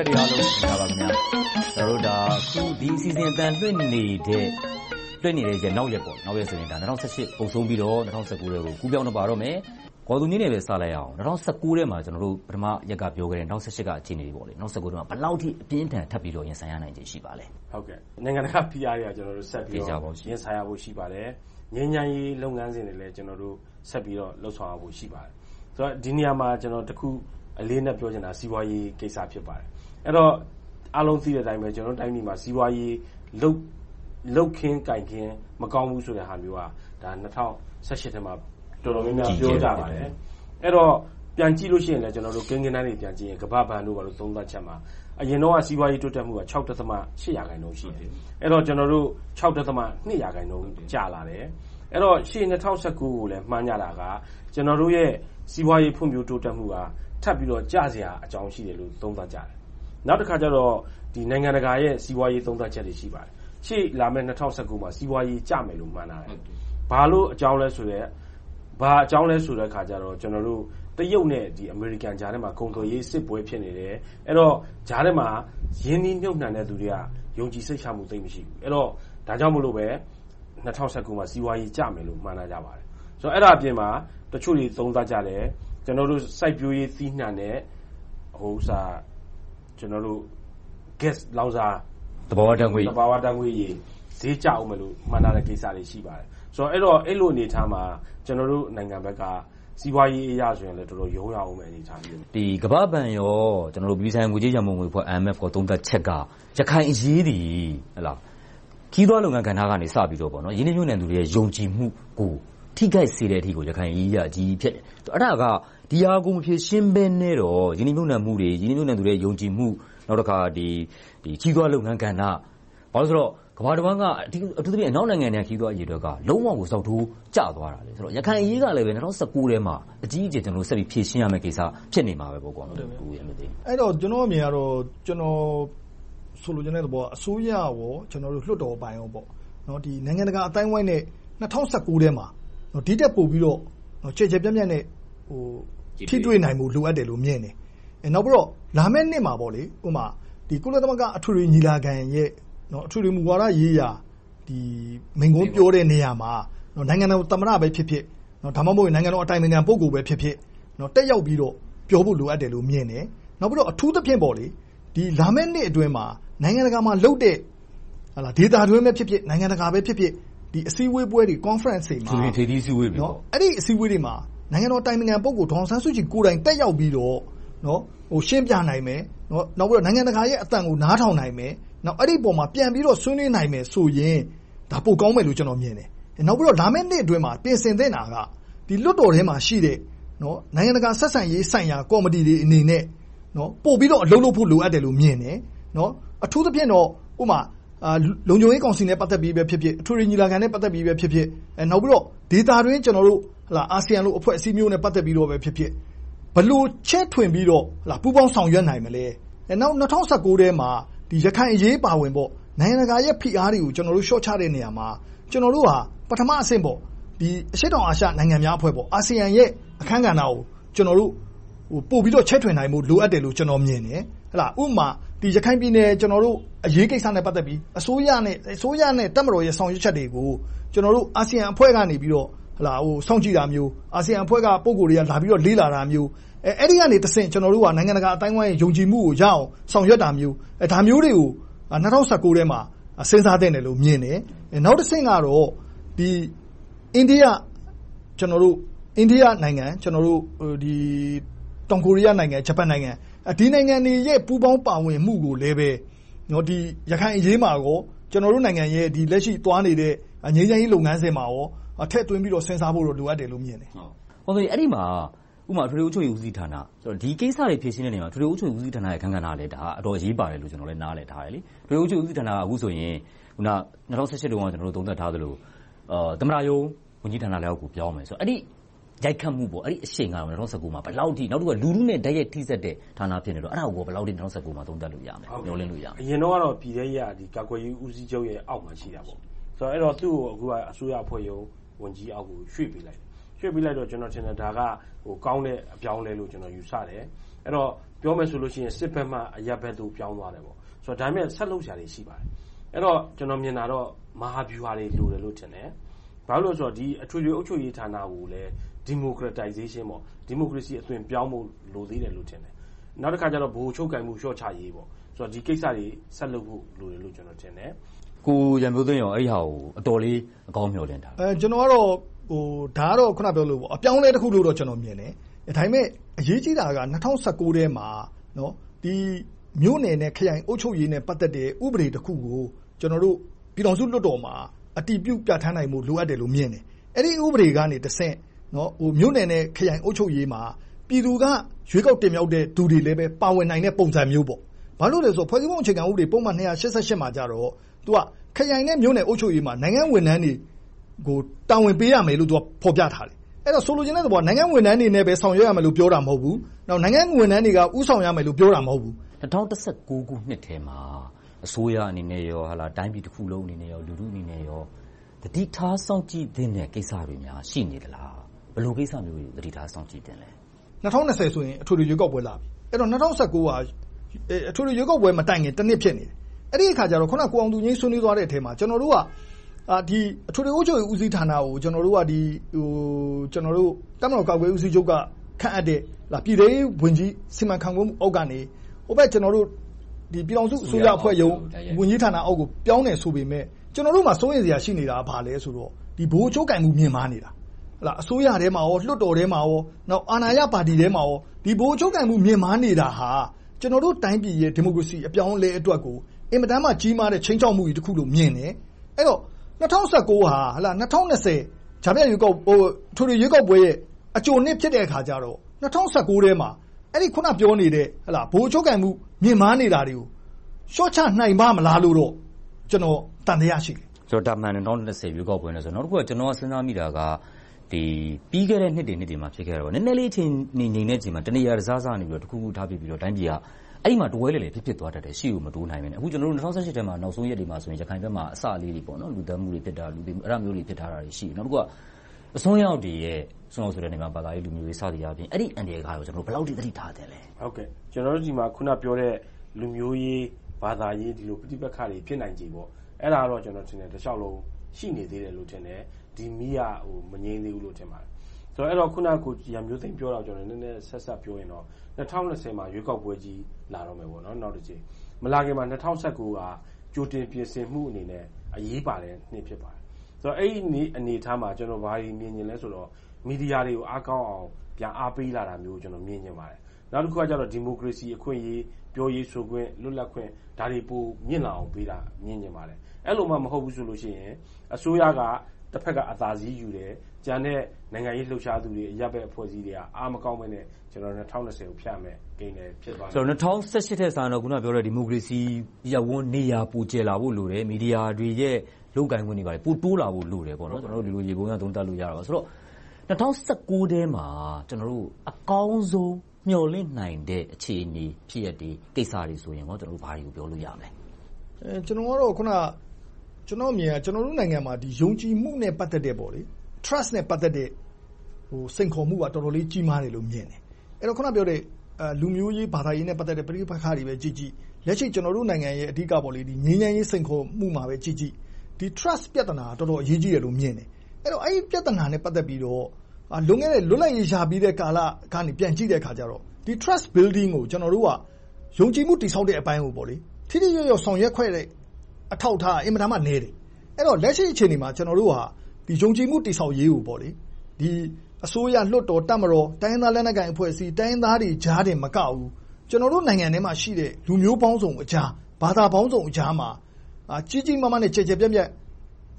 က်တွေအားလုံး မင်္ဂလာပါခင်များ။ကျွန်တော်တို့ အခုဒီအစီအစဉ် အသံလွှင့်နေတဲ့ရက်နောက်ရက်ဆိုရင်၂၀၁၈ ကုန်ဆုံးပြီးတော့ ၂၀၁၉ ထဲကို ကူးပြောင်းပါတော့မယ်။ဂေါ်သူမြစ်နဲ့ပဲ စလိုက်ရအောင်။၂၀၁၉ ထဲမှာ ပထမရက်က ပြောခဲ့တဲ့ ၂၀၁၈ က အခြေအနေတွေ ၂၀၁၉ ထဲမှာ ဘယ်လောက်အထိ အပြင်းအထန် ထပ်ပြီးတော့ ရင်ဆိုင်ရနိုင်ခြေ ရှိပါလဲ။နိုင်ငံတကာဖိအားတွေက ဆက်ပြီးတော့ ရင်ဆိုင်ရဖို့ ရှိပါတယ်။ငြိမ်းချမ်းရေး လုပ်ငန်းစဉ်တွေလည်းဆက်ပြီးတော့ လုပ်ဆောင်ရဖို့ ရှိပါတယ်။ဒီနေရာမှာတခု အလေးအနက် ပြောချင်တာက စီးပွားရေးကိစ္စ ဖြစ်ပါတယ်။ အဲဒီတော့အားလုံးသိတဲ့အတိုင်းပဲကျနော်တို့တိုင်းပြည်မှာစီးပွားရေးလုပ်ခင်းကိုင်ခင်းမကောင်းဘူးဆိုတဲ့ဟာမျိုးက၂၀၁၈ထဲမှာတော်တော်များများပြောကြပါတယ်။အဲဒီတော့ပြန်ကြည့်လို့ရှိရင်လဲကိန်းဂဏန်းတွေပြန်ကြည့်ရင်ကမ္ဘာ့ဘဏ်တို့သုံးသပ်ချက်မှာအရင်တုန်းကစီးပွားရေးတိုးတက်မှုကရာခိုင်နှုန်းရှိတယ်။အဲဒီတော့ကျနော်တို့ရာခိုင်နှုန်းကျလာတယ်။အဲဒီတော့ရှေ့၂၀၁၉ကိုလည်းမှန်းကြည့်တာကကျနော်တို့ရဲ့စီးပွားရေးဖွံ့ဖြိုးတိုးတက်မှုကထပ်ပြီးတော့ကျစရာအကြောင်းရှိတယ်လို့သုံးသပ်ကြတယ်။ နောက်တခါကြတော့ နိုင်ငံတကာရဲ့ စီးပွားရေးသုံးသပ်ချက်တွေ ရှိပါတယ်။ရှေ့လာမယ့် ၂၀၁၉ မှာ စီးပွားရေးကျမယ်လို့ မှန်းထားတယ်။ဘာအကြောင်းလဲဆိုတော့ တရုတ်နဲ့ အမေရိကန်ကြားထဲမှာ ကုန်သွယ်ရေးစစ်ပွဲ ဖြစ်နေတယ်။အဲဒီတော့ ကြားထဲမှာ ရင်းနှီးမြုပ်နံှတဲ့လူတွေက ယုံကြည်စိတ်ချမှု သိပ်မရှိဘူး။ဒါကြောင့်မို့ ၂၀၁၉ မှာ စီးပွားရေးကျမယ်လို့ မှန်းထားကြပါတယ်။အဲဒါအပြင်မှာ တချို့တွေ သုံးသပ်ကြတယ်။စိုက်ပျိုးရေးသီးနံှနဲ့ Gas လောင်စာသဘာဝဓါတ်ငွေ့ရည်ဈေးကျအုံးမယ်လို့မှန်းထားတဲ့ကိစ္စတွေရှိပါတယ်။အဲဒီလိုအနေအထားမှာကျနော်တို့နိုင်ငံဘက်ကစီးပွားရေးအရဆိုရင်လဲတော်တော်ရုန်းရအုံးမယ့်အနေအထားမျိုး။ကမ္ဘာ့ဘဏ်၊အပြည်ပြည်ဆိုင်ရာငွေကြေးရန်ပုံငွေအဖွဲ့သုံးသပ်ချက်ကရခိုင်အရေးသည်ခရီးသွားလုပ်ငန်းကဏ္ဍကနေစပြီးတော့ရင်းနှီးမြုပ်နံှသူတွေရဲ့ယုံကြည်မှုကို ထိခိုက်စေတဲ့အထိကို ရခိုင်အရေးက အကြီးကြီးဖြစ်တယ်။အဲဒါက ဒီဟာကို မဖြေရှင်းဘဲနဲ့တော့ ရင်းနှီးမြုပ်နံှမှုတွေ၊ရင်းနှီးမြုပ်နံှသူတွေရဲ့ ယုံကြည်မှု။နောက်တခါ ခရီးသွားလုပ်ငန်းကဏ္ဍ။ဘာဖြစ်လို့လဲဆိုတော့ ကမ္ဘာတဝှမ်းက အထူးသဖြင့် အနောက်နိုင်ငံတွေက ခရီးသွားအရေအတွက်က လုံးဝကို ဇောက်ထိုးကျသွားတယ်။ရခိုင်အရေးကလဲ၂၀၁၉ ထဲမှာ အကြီးအကျယ် ဆက်ပြီးဖြေရှင်းရမယ့်ကိစ္စ ဖြစ်နေမှာပဲပေါ့။အဲဒီတော့ကျနော့်အမြင်ကတော့ ကျနော်ဆိုလိုချင်တဲ့သဘောက အစိုးရနဲ့ လွှတ်တော်အပိုင်းတို့ နိုင်ငံတကာအသိုင်းအဝိုင်းနဲ့ ၂၀၁၉ ထဲမှာ ဒီထက်ပိုပြီးတော့ ကျယ်ကျယ်ပြန့်ပြန့်နဲ့ ထိတွေ့နိုင်ဖို့ လိုအပ်တယ်လို့မြင်တယ်။နောက်ပြီးတော့ လာမယ့်နှစ်မှာ ကုလသမဂ္ဂ အထွေထွေညီလာခံရဲ့ အထွေထွေမူဝါဒရေးရာ မိန့်ခွန်းပြောတဲ့နေရာမှာ နိုင်ငံတော်သမ္မတပဲဖြစ်ဖြစ်၊ဒါမှမဟုတ် နိုင်ငံတော်အတိုင်ပင်ခံ ပုဂ္ဂိုလ်ပဲဖြစ်ဖြစ် တက်ရောက်ပြီးတော့ ပြောဖို့လိုအပ်တယ်လို့ မြင်တယ်။နောက်ပြီးတော့ အထူးသဖြင့် လာမယ့်နှစ်အတွင်းမှာ နိုင်ငံတကာမှာလုပ်တဲ့ ဒေသတွင်းပဲဖြစ်ဖြစ်၊နိုင်ငံတကာပဲဖြစ်ဖြစ် အစည်းအဝေးပွဲတွေ၊ Conference တွေမှာ အဲဒီအစည်းအဝေးတွေမှာ နိုင်ငံတော်အတိုင်ပင်ခံ ပုဂ္ဂိုလ် ဒေါ်အောင်ဆန်းစုကြည်ကိုယ်တိုင် တက်ရောက်ပြီးတော့ ရှင်းပြနိုင်မယ်။နောက်ပြီးတော့ နိုင်ငံတကာရဲ့အသံကို နားထောင်နိုင်မယ်။အဲဒီအပေါ်မှာ ပြန်ပြီးတော့ ဆွေးနွေးနိုင်မယ်ဆိုရင်ပိုကောင်းမယ်လို့ ကျနော်မြင်တယ်။နောက်ပြီးတော့ လာမယ့်နှစ်အတွင်းမှာ ပြင်ဆင်သင့်တာက လွှတ်တော်ထဲမှာရှိတဲ့ နိုင်ငံတကာဆက်ဆံရေးဆိုင်ရာ ကော်မတီတွေအနေနဲ့ ပိုပြီးတော့ အလုပ်လုပ်ဖို့ လိုအပ်တယ်လို့ မြင်တယ်။အထူးသဖြင့်တော့ ဥပမာ လုံခြုံရေးကောင်စီနဲ့ ပတ်သက်ပြီးဖြစ်ဖြစ်၊အထွေထွေညီလာခံနဲ့ ပတ်သက်ပြီးဖြစ်ဖြစ်၊နောက်ပြီးတော့ ဒေသတွင်း အာဆီယံလို အဖွဲ့အစည်းမျိုးနဲ့ ပတ်သက်ပြီးဖြစ်ဖြစ် ဘယ်လိုချဲ့ထွင်ပြီးတော့ ပူးပေါင်းဆောင်ရွက်နိုင်မလဲ။နောက် ၂၀၁၉ ထဲမှာ ရခိုင်အရေး အပါအဝင် နိုင်ငံတကာရဲ့ ဖိအားတွေကိုလျှော့ချတဲ့နေရာမှာ ကျနော်တို့ဟာ ပထမအဆင့် အရှေ့တောင်အာရှ နိုင်ငံများအဖွဲ့ အာဆီယံရဲ့ အခန်းကဏ္ဍကိုကျနော်တို့ပိုပြီးတော့ ချဲ့ထွင်နိုင်ဖို့ လိုအပ်တယ်လို့ ကျနော်မြင်တယ်။ဥပမာ ရခိုင်ပြည်နယ် အရေးကိစ္စနဲ့ ပတ်သက်ပြီး အစိုးရနဲ့ တပ်မတော်ရဲ့ ဆောင်ရွက်ချက်တွေကိုအာဆီယံအဖွဲ့ကနေ စောင့်ကြည့်တာမျိုး၊အာဆီယံအဖွဲ့က ပုဂ္ဂိုလ်တွေက လာပြီးတော့ လေ့လာတာမျိုး။အဲဒီကနေတဆင့် ကျနော်တို့က နိုင်ငံတကာအသိုင်းအဝိုင်းရဲ့ ယုံကြည်မှုကိုရအောင် ဆောင်ရွက်တာမျိုး။ဒါမျိုးတွေကို ၂၀၁၉ ထဲမှာ စဉ်းစားသင့်တယ်လို့ မြင်တယ်။နောက်တဆင့်ကတော့ အိန္ဒိယနိုင်ငံ၊တောင်ကိုရီးယားနိုင်ငံ၊ဂျပန်နိုင်ငံ ဒီနိုင်ငံတွေရဲ့ ပူးပေါင်းပါဝင်မှုကိုလည်း ရခိုင်အရေးမှာကောကျနော်တို့နိုင်ငံရဲ့ လက်ရှိသွားနေတဲ့ ငြိမ်းချမ်းရေးလုပ်ငန်းစဉ်မှာထည့်သွင်းပြီးတော့ စဉ်းစားဖို့ လိုအပ်တယ်လို့ မြင်တယ်။အဲဒီမှာ ဥပမာ အထွေထွေအုပ်ချုပ်ရေးဦးစီးဌာန ဒီကိစ္စတွေ ဖြေရှင်းတဲ့နေရာမှာ အထွေထွေအုပ်ချုပ်ရေးဦးစီးဌာနရဲ့ အခန်းကဏ္ဍကအတော်အရေးပါတယ်လို့ ကျနော်လည်း နားလည်ထားတယ်။အထွေထွေအုပ်ချုပ်ရေးဦးစီးဌာနက အခုဆိုရင် ၂၀၁၈ တုန်းကသုံးသပ်ထားသလို သမ္မတရုံးဝန်ကြီးဌာနလက်အောက်ကို ပြောင်းမယ်ဆိုတော့ အဲဒီ ရိုက်ခတ်မှု၊အဲဒီအရှိန်က၂၀၁၉မှာဘယ်လောက်အထိ။နောက်တခုကလူထုနဲ့တိုက်ရိုက်ထိဆက်တဲ့ဌာနဖြစ်နေတော့အဲဒါကိုဘယ်လောက်အထိ၂၀၁၉မှာသုံးသပ်လို့ရမလဲ။မျှော်လင့်လို့ရမလဲ။အရင်တုန်းကတော့ပြည်ထဲရေးကကာကွယ်ရေးဦးစီးချုပ်အောက်မှာရှိတာပေါ့။အဲဒီတော့သူကိုအစိုးရအဖွဲ့ရုံးဝန်ကြီးအောက်ကိုရွှေ့ပေးလိုက်တယ်။ရွှေ့ပေးလိုက်တော့ကျနော်ထင်တယ်ဒါကကောင်းတဲ့အပြောင်းအလဲလို့ယူဆတယ်။အဲဒီတော့ပြောမယ်ဆိုရင်စစ်ဘက်မှအရပ်ဘက်သို့ပြောင်းသွားတယ်။ဒါပေမဲ့ဆက်လုပ်စရာတွေရှိပါတယ်။အဲဒီတော့ကျနော်မြင်တာတော့မဟာဗျူဟာတွေလိုတယ်လို့ထင်တယ်။ဘာဖြစ်လို့လဲဆိုတော့အထွေထွေအုပ်ချုပ်ရေးဌာနကိုလည်း Democratization ဒီမိုကရေစီ အသွင်ပြောင်းဖို့ လိုသေးတယ်လို့ ထင်တယ်။နောက်တခါကြတော့ဗဟိုချုပ်ကိုင်မှု လျှော့ချရေး ဒီကိစ္စတွေ ဆက်လုပ်ဖို့ လိုတယ်လို့ ကျနော်ထင်တယ်။ကိုရန်မျိုးသိမ်း အဲဒီဟာကို အတော်လေး အကောင်းမျှော်လင့်ထားတယ်။ကျနော်ကတော့ ဒါကတော့အခုနပြောသလိုအပြောင်းအလဲတခုလို့တော့ကျနော်မြင်တယ်။ဒါပေမဲ့ အရေးကြီးတာက ၂၀၁၉ ထဲမှာ မြို့နယ်နဲ့ ခရိုင်အုပ်ချုပ်ရေးနဲ့ ပတ်သက်တဲ့ ဥပဒေတခုကို ကျနော်တို့ ပြည်ထောင်စုလွှတ်တော်မှာ အတည်ပြုပြဌာန်းနိုင်ဖို့ လိုအပ်တယ်လို့ မြင်တယ်။အဲဒီဥပဒေကနေတဆင့် မြို့နယ်နဲ့ ခရိုင်အုပ်ချုပ်ရေးမှာ ပြည်သူက ရွေးကောက်တင်မြှောက်တဲ့ သူတွေလည်း ပါဝင်နိုင်တဲ့ ပုံစံမျိုး။ဘာလို့လဲဆိုတော့ ဖွဲ့စည်းပုံအခြေခံဥပဒေ ပုဒ်မ288မှာကြတော့ခရိုင်နဲ့ မြို့နယ်အုပ်ချုပ်ရေးမှာ နိုင်ငံဝန်ထမ်းတွေကို တာဝန်ပေးရမယ်လို့ ဖော်ပြထားတယ်။အဲဒီတော့ ဆိုလိုချင်တဲ့သဘောက နိုင်ငံဝန်ထမ်းတွေနဲ့ပဲ ဆောင်ရွက်ရမယ်လို့ ပြောတာ မဟုတ်ဘူး။နိုင်ငံဝန်ထမ်းတွေက ဦးဆောင်ရမယ်လို့ ပြောတာ မဟုတ်ဘူး2019ခုနှစ်ထဲမှာ အစိုးရအနေနဲ့၊တိုင်းပြည်တခုလုံးအနေနဲ့၊လူထုအနေနဲ့ သတိထားစောင့်ကြည့်သင့်တဲ့ ကိစ္စတွေများ ရှိနေသလား။ ဘယ်လိုကိစ္စမျိုးတွေကို သတိထားစောင့်ကြည့်သင့်လဲ။၂၀၂၀ ဆိုရင် အထွေထွေရွေးကောက်ပွဲ လာပြီ။အဲဒီတော့ ၂၀၁၉ က အထွေထွေရွေးကောက်ပွဲ မတိုင်ခင်တနှစ် ဖြစ်နေတယ်။အဲဒီအခါကြတော့ အခုန ကိုအောင်သူငြိမ်း ဆွေးနွေးသွားတဲ့အထဲမှာ ကျနော်တို့က အထွေထွေအုပ်ချုပ်ရေး ဦးစီးဌာနကိုကျနော်တို့ကတပ်မတော်ကာကွယ်ရေးဦးစီးချုပ်က ခန့်အပ်တဲ့ ပြည်ထဲရေးဝန်ကြီး စီမံခန့်ခွဲမှုအောက်ကနေ ဟိုဘက် ပြည်ထောင်စုအစိုးရအဖွဲ့ရုံး ဝန်ကြီးဌာနအောက်ကို ပြောင်းတယ်ဆိုပေမယ့် ကျနော်တို့မှာ စိုးရိမ်စရာ ရှိနေတာက ဘာလဲဆိုတော့ ဗဟိုချုပ်ကိုင်မှု မြင့်မားနေတာ။ အစိုးရထဲမှာ၊လွှတ်တော်ထဲမှာ၊အာဏာရပါတီထဲမှာဗဟိုချုပ်ကိုင်မှု မြင့်မားနေတာဟာ ကျနော်တို့တိုင်းပြည်ရဲ့ ဒီမိုကရေစီ အပြောင်းအလဲအတွက်ကို အင်မတန်မှ ကြီးမားတဲ့ ခြိမ်းခြောက်မှုကြီးတခုလို့ မြင်တယ်။အဲဒီတော့ ၂၀၁၉ ဟာ ၂၀၂၀ ကြားဖြတ်အထွေထွေ ရွေးကောက်ပွဲရဲ့ အကြိုနှစ် ဖြစ်တဲ့အခါကြတော့ ၂၀၁၉ ထဲမှာအဲဒီအခုနပြောနေတဲ့ ဗဟိုချုပ်ကိုင်မှု မြင့်မားနေတာတွေကို လျှော့ချနိုင်ပါ့မလားလို့တော့ ကျနော် သံသယ ရှိတယ်။ဒါမှန်တယ်၂၀၂၀ ရွေးကောက်ပွဲနဲ့ဆိုတော့။နောက်တခုကကျနော် စဉ်းစားမိတာက ပြီးခဲ့တဲ့နှစ်တွေမှာ ဖြစ်ခဲ့တာနည်းနည်းလေး အခြေအနေငြိမ်တဲ့အချိန်မှာ တနေရာတစစကနေ တခုခုထားပစ်ပြီးတော့ တိုင်းပြည်က အဲဒီမှာ တဝဲလည်လည် ဖြစ်ဖြစ်သွားတတ်တယ်။ရှေ့ကိုမတိုးနိုင်ဘဲနဲ့။အခု ၂၀၁၈ ထဲမှာ နောက်ဆုံးရက်တွေမှာဆိုရင် ရခိုင်ဘက်မှာ အစလေးတွေ လူသတ်မှုတွေဖြစ်တာ၊အဲဒါမျိုးတွေ ဖြစ်ထားတာတွေရှိတယ်။နောက်တခုက အစွန်းရောက်တွေရဲ့ အစွန်းရောက်ဆိုတဲ့နေရာမှာ ဘာသာရေး လူမျိုးရေး စသည်အားဖြင့် အဲဒီအန္တရာယ်ကိုကျနော်တို့ဘယ်လောက်အထိ သတိထားသင့်လဲ။ကျနော်တို့ဆီမှာ အခုနပြောတဲ့ လူမျိုးရေး၊ဘာသာရေးဒီလိုပဋိပက္ခတွေ ဖြစ်နိုင်ခြေ အဲဒါကတော့ ကျနော်ထင်တယ် တလျှောက်လုံး ရှိနေသေးတယ်လို့ ထင်တယ်။ ဒီမီးကမငြိမ်းသေးဘူးလို့ထင်ပါတယ်။အဲဒီတော့အခုနကိုရန်မျိုးသိမ်းပြောတာကိုနည်းနည်းဆက်စပ်ပြောရင်တော့၂၀၂၀မှာရွေးကောက်ပွဲကြီးလာတော့မယ်နောက်တကြိမ်။မလာခင်မှာ၂၀၁၉ကကြိုတင်ပြင်ဆင်မှုအနေနဲ့အရေးပါတဲ့နှစ်ဖြစ်ပါတယ်အဲဒီအနေအထားမှာကျနော်ဘာတွေမြင်ချင်လဲဆိုတော့မီဒီယာတွေကိုအားကောင်းအောင်ပြန်အားပေးလာတာမျိုးကိုကျနော်မြင်ချင်ပါတယ်။နောက်တခုကဒီမိုကရေစီအခွင့်အရေး၊ပြောရေးဆိုခွင့်၊လွတ်လပ်ခွင့်ဒါတွေပိုမြင့်လာအောင်ပေးတာမြင်ချင်ပါတယ်။အဲဒီလိုမှမဟုတ်ဘူးဆိုရင်အစိုးရက တဘက်ကအသာစီးယူတယ်။ကျန်တဲ့ နိုင်ငံရေးလှုပ်ရှားသူတွေ၊အရပ်ဘက်အဖွဲ့အစည်းတွေက အားမကောင်းဘဲနဲ့ ၂၀၂၀ ကို ဖြတ်ရမယ့်ကိန်းလည်း ဖြစ်သွားမယ်။၂၀၁၈ ထက်စာရင်တော့အခုနပြောတဲ့ ဒီမိုကရေစီရပ်ဝန်း နေရာပိုကျယ်လာဖို့လိုတယ်။မီဒီယာတွေရဲ့ လုပ်ကိုင်ခွင့်တွေ ပိုတိုးလာဖို့လိုတယ်။ကျနော်တို့ ဒီလိုယေဘုယျ သုံးသပ်လို့ရတာပေါ့။ဆိုတော့ ၂၀၁၉ ထဲမှာ အကောင်းဆုံးမျှော်လင့်နိုင်တဲ့ အခြေအနေ၊ဖြစ်ရပ်တွေ၊ကိစ္စတွေဆိုရင် ဘာတွေကို ပြောလို့ရမလဲ။ကျနော်ကတော့ အခုန ကျနော့်အမြင်က ကျနော်တို့နိုင်ငံမှာ ယုံကြည်မှုနဲ့ ပတ်သက်တဲ့ Trust နဲ့ ပတ်သက်တဲ့ စိန်ခေါ်မှုက တော်တော်လေး ကြီးမားတယ်လို့မြင်တယ်။အခုနပြောတဲ့ လူမျိုးရေး၊ဘာသာရေးနဲ့ ပတ်သက်တဲ့ ပဋိပက္ခတွေပဲကြည့်ကြည့်၊လက်ရှိ ကျနော်တို့နိုင်ငံရဲ့ အဓိက ငြိမ်းချမ်းရေး စိန်ခေါ်မှုမှာပဲကြည့်ကြည့် ဒီ Trust ပြဿနာက တော်တော်အရေးကြီးတယ်လို့ မြင်တယ်။အဲဒီပြဿနာနဲ့ ပတ်သက်ပြီးတော့ လွန်ခဲ့တဲ့ လွတ်လပ်ရေးရပြီးတဲ့ ကာလကနေ ပြန်ကြည့်တဲ့အခါကြတော့ ဒီ Trust Building ကို ကျနော်တို့က ယုံကြည်မှု တည်ဆောက်တဲ့အပိုင်းကို ထိထိရောက်ရောက် ဆောင်ရွက်ခဲ့တဲ့ အထောက်အထားက အင်မတန်မှနည်းတယ်။အဲဒီတော့ လက်ရှိအခြေအနေမှာ ကျနော်တို့ကယုံကြည်မှု တည်ဆောက်ရေးကို အစိုးရ၊လွှတ်တော်၊တပ်မတော်၊တိုင်းရင်းသားလက်နက်ကိုင်အဖွဲ့အစည်း၊တိုင်းရင်းသားတွေကြားတင်မကဘူး ကျနော်တို့ နိုင်ငံထဲမှာရှိတဲ့ လူမျိုးပေါင်းစုံအကြား၊ဘာသာပေါင်းစုံအကြားမှာ ကြီးကြီးမားမားနဲ့ ကျယ်ကျယ်ပြန့်ပြန့်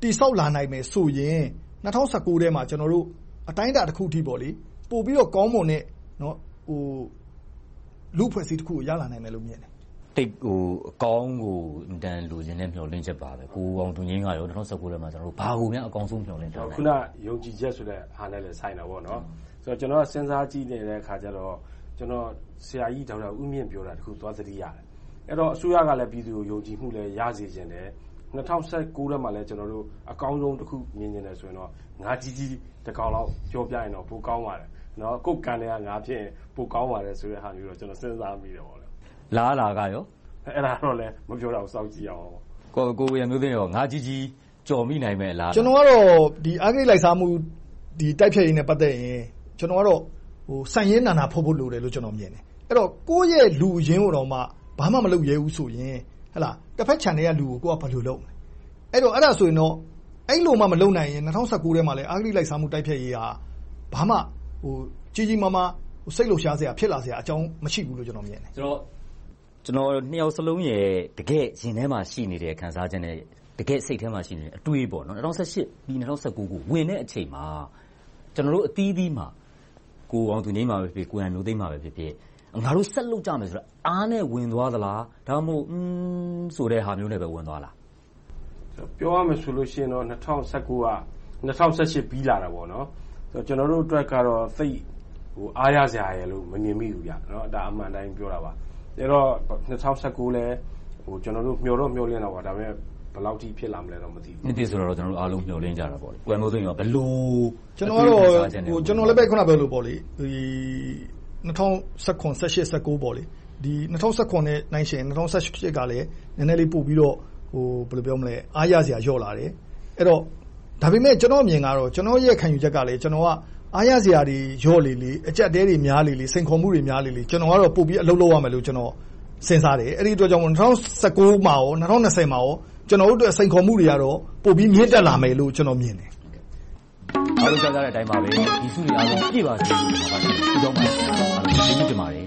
တည်ဆောက်လာနိုင်မယ်ဆိုရင် ၂၀၁၉ ထဲမှာ အတိုင်းအတာတခုအထိ ပိုပြီးတော့ကောင်းမွန်တဲ့ လူ့အဖွဲ့အစည်းတခုကို ရလာနိုင်မယ်လို့ မြင်တယ်။ သိပ်အကောင်းကို အင်မတန်လိုချင်တဲ့ မျှော်လင့်ချက်ပါပဲ။ကိုအောင်သူငြိမ်းကရော ၂၀၁၉ ထဲမှာ ဘာကိုများ အကောင်းဆုံး မျှော်လင့်ထားလဲ။အခုန ယုံကြည်ချက်ဆိုတဲ့ဟာနဲ့လည်း ဆိုင်တာပေါ့။ကျနော်စဉ်းစားကြည့်နေတဲ့အခါကြတော့ ဆရာကြီးဒေါက်တာဦးမြင့် ပြောတာတခု သွားသတိရတယ်။အဲဒီတော့ အစိုးရကလည်း ပြည်သူကို ယုံကြည်မှုလည်း ရစေချင်တယ်။2019ထဲမှာလည်း အကောင်းဆုံးတစ်ခု မြင်ချင်တယ်ဆိုရင်တော့ ငါးကြီးကြီးတစ်ကောင်လောက် ပြောပြရင်တော့ ပိုကောင်းပါတယ်။ကိုယ့်ကန်ထဲက ငါးဖြစ်ရင် ပိုကောင်းပါတယ်ဆိုတဲ့ဟာမျိုးတော့ကျနော်စဉ်းစားမိတယ်။အ လားအလာကရော…အဲဒါတော့မပြောတတ်ဘူး။စောင့်ကြည့်ရမှာပေါ့။ကိုဝေယံမျိုးသိန်းငါးကြီးကြီးကျော်မိနိုင်မယ့်အလားအလာ…ကျနော်ကတော့အဂတိလိုက်စားမှုတိုက်ဖျက်ရေးနဲ့ပတ်သက်ရင်ကျနော်ကတော့ဆန်ရင်းနာနာဖုတ်ဖို့လိုတယ်လို့မြင်တယ်။အဲဒီတော့ကိုယ့်ရဲ့လူအရင်းကိုတောင်မှဘာမှမလုပ်ရဲဘူးဆိုရင်တဘက်ခြံထဲကလူကိုကိုယ်ကဘယ်လိုလုပ်မလဲ။အဲဒါဆိုရင်တော့အဲဒီလိုမှမလုပ်နိုင်ရင်၂၀၁၉ထဲမှာလည်းအဂတိလိုက်စားမှုတိုက်ဖျက်ရေးကဘာမှကြီးကြီးမားမားစိတ်လှုပ်ရှားစရာ၊ဖြစ်လာစရာအကြောင်းမရှိဘူးလို့ကျနော်မြင်တယ်။ဆိုတော့ ကျနော်နှစ်ယောက်စလုံးရဲ့ တကယ့်ရင်ထဲမှာ ရှိနေတဲ့ ခံစားချက်နဲ့ တကယ့်စိတ်ထဲမှာ ရှိနေတဲ့ အတွေး-၂၀၁၈ ပြီး ၂၀၁၉ဝင်တဲ့အချိန်မှာ ကျနော်တို့အသီးသီးမှာ ကိုအောင်သူငြိမ်း ဖြစ်ဖြစ်၊ကိုရန်မျိုးသိမ်းဖြစ်ဖြစ် ငါတို့ ဆက်လုပ်ကြမယ်ဆိုတဲ့ အားနဲ့ဝင်သွားသလား။ဒါမှမဟုတ်အုန်းဆိုတဲ့ဟာမျိုးနဲ့ဝင်သွားသလား။ပြောရမယ်ဆိုရင်တော့ ၂၀၁၉ က ၂၀၁၈ ပြီးလာတာပေါ့။ကျနော်တို့အတွက်ကတော့ သိပ်အားရစရာရယ်လို့ မမြင်မိဘူး။ဒါကအမှန်အတိုင်း ပြောတာပါ။ အဲဒီတော့ ၂၀၁၉ လည်း ကျနော်တို့ မျှော်တော့မျှော်လင့်တာပေါ့။ဒါပေမဲ့ ဘယ်လောက်အထိ ဖြစ်လာမလဲတော့ မသိဘူး။နှစ်သစ်ဆိုတော့ ကျနော်တို့အားလုံး မျှော်လင့်ကြတာပေါ့။ကိုရန်မျိုးသိန်း ဘယ်လိုကျနော်ကတော့အခုနပြောသလို ၂၀၁၇-၁၈-၁၉၂၀၁၇-၁၈-၁၉နဲ့ နှိုင်းယှဉ်ရင် ၂၀၁၈ ကလည်း နည်းနည်းလေး ပိုပြီးတော့ အားရစရာ လျော့လာတယ်။ဒါပေမဲ့ ကျနော့်အမြင်ကတော့ ကျနော့်ရဲ့ ခံယူချက်ကလည်း အားရစရာတွေလျော့လေလေ၊အကျပ်အတည်းတွေများလေလေ၊စိန်ခေါ်မှုတွေများလေလေကျနော်ကတော့ပိုပြီးအလုပ်လုပ်ရမယ်လို့စဉ်းစားတယ်။အဲဒီအတွက်ကြောင့်မို့၂၀၁၉မှာနဲ့၂၀၂၀မှာကျနော်တို့အတွက်စိန်ခေါ်မှုတွေကတော့ပိုပြီးမြင့်တက်လာမယ်လို့ကျနော်မြင်တယ်။အားလုံးကြားကြတဲ့အတိုင်းပါပဲဒီဆုတွေအားလုံးပြည့်ပါစေလို့ဆုတောင်းပါတယ်။ကျေးဇူးတင်ပါတယ်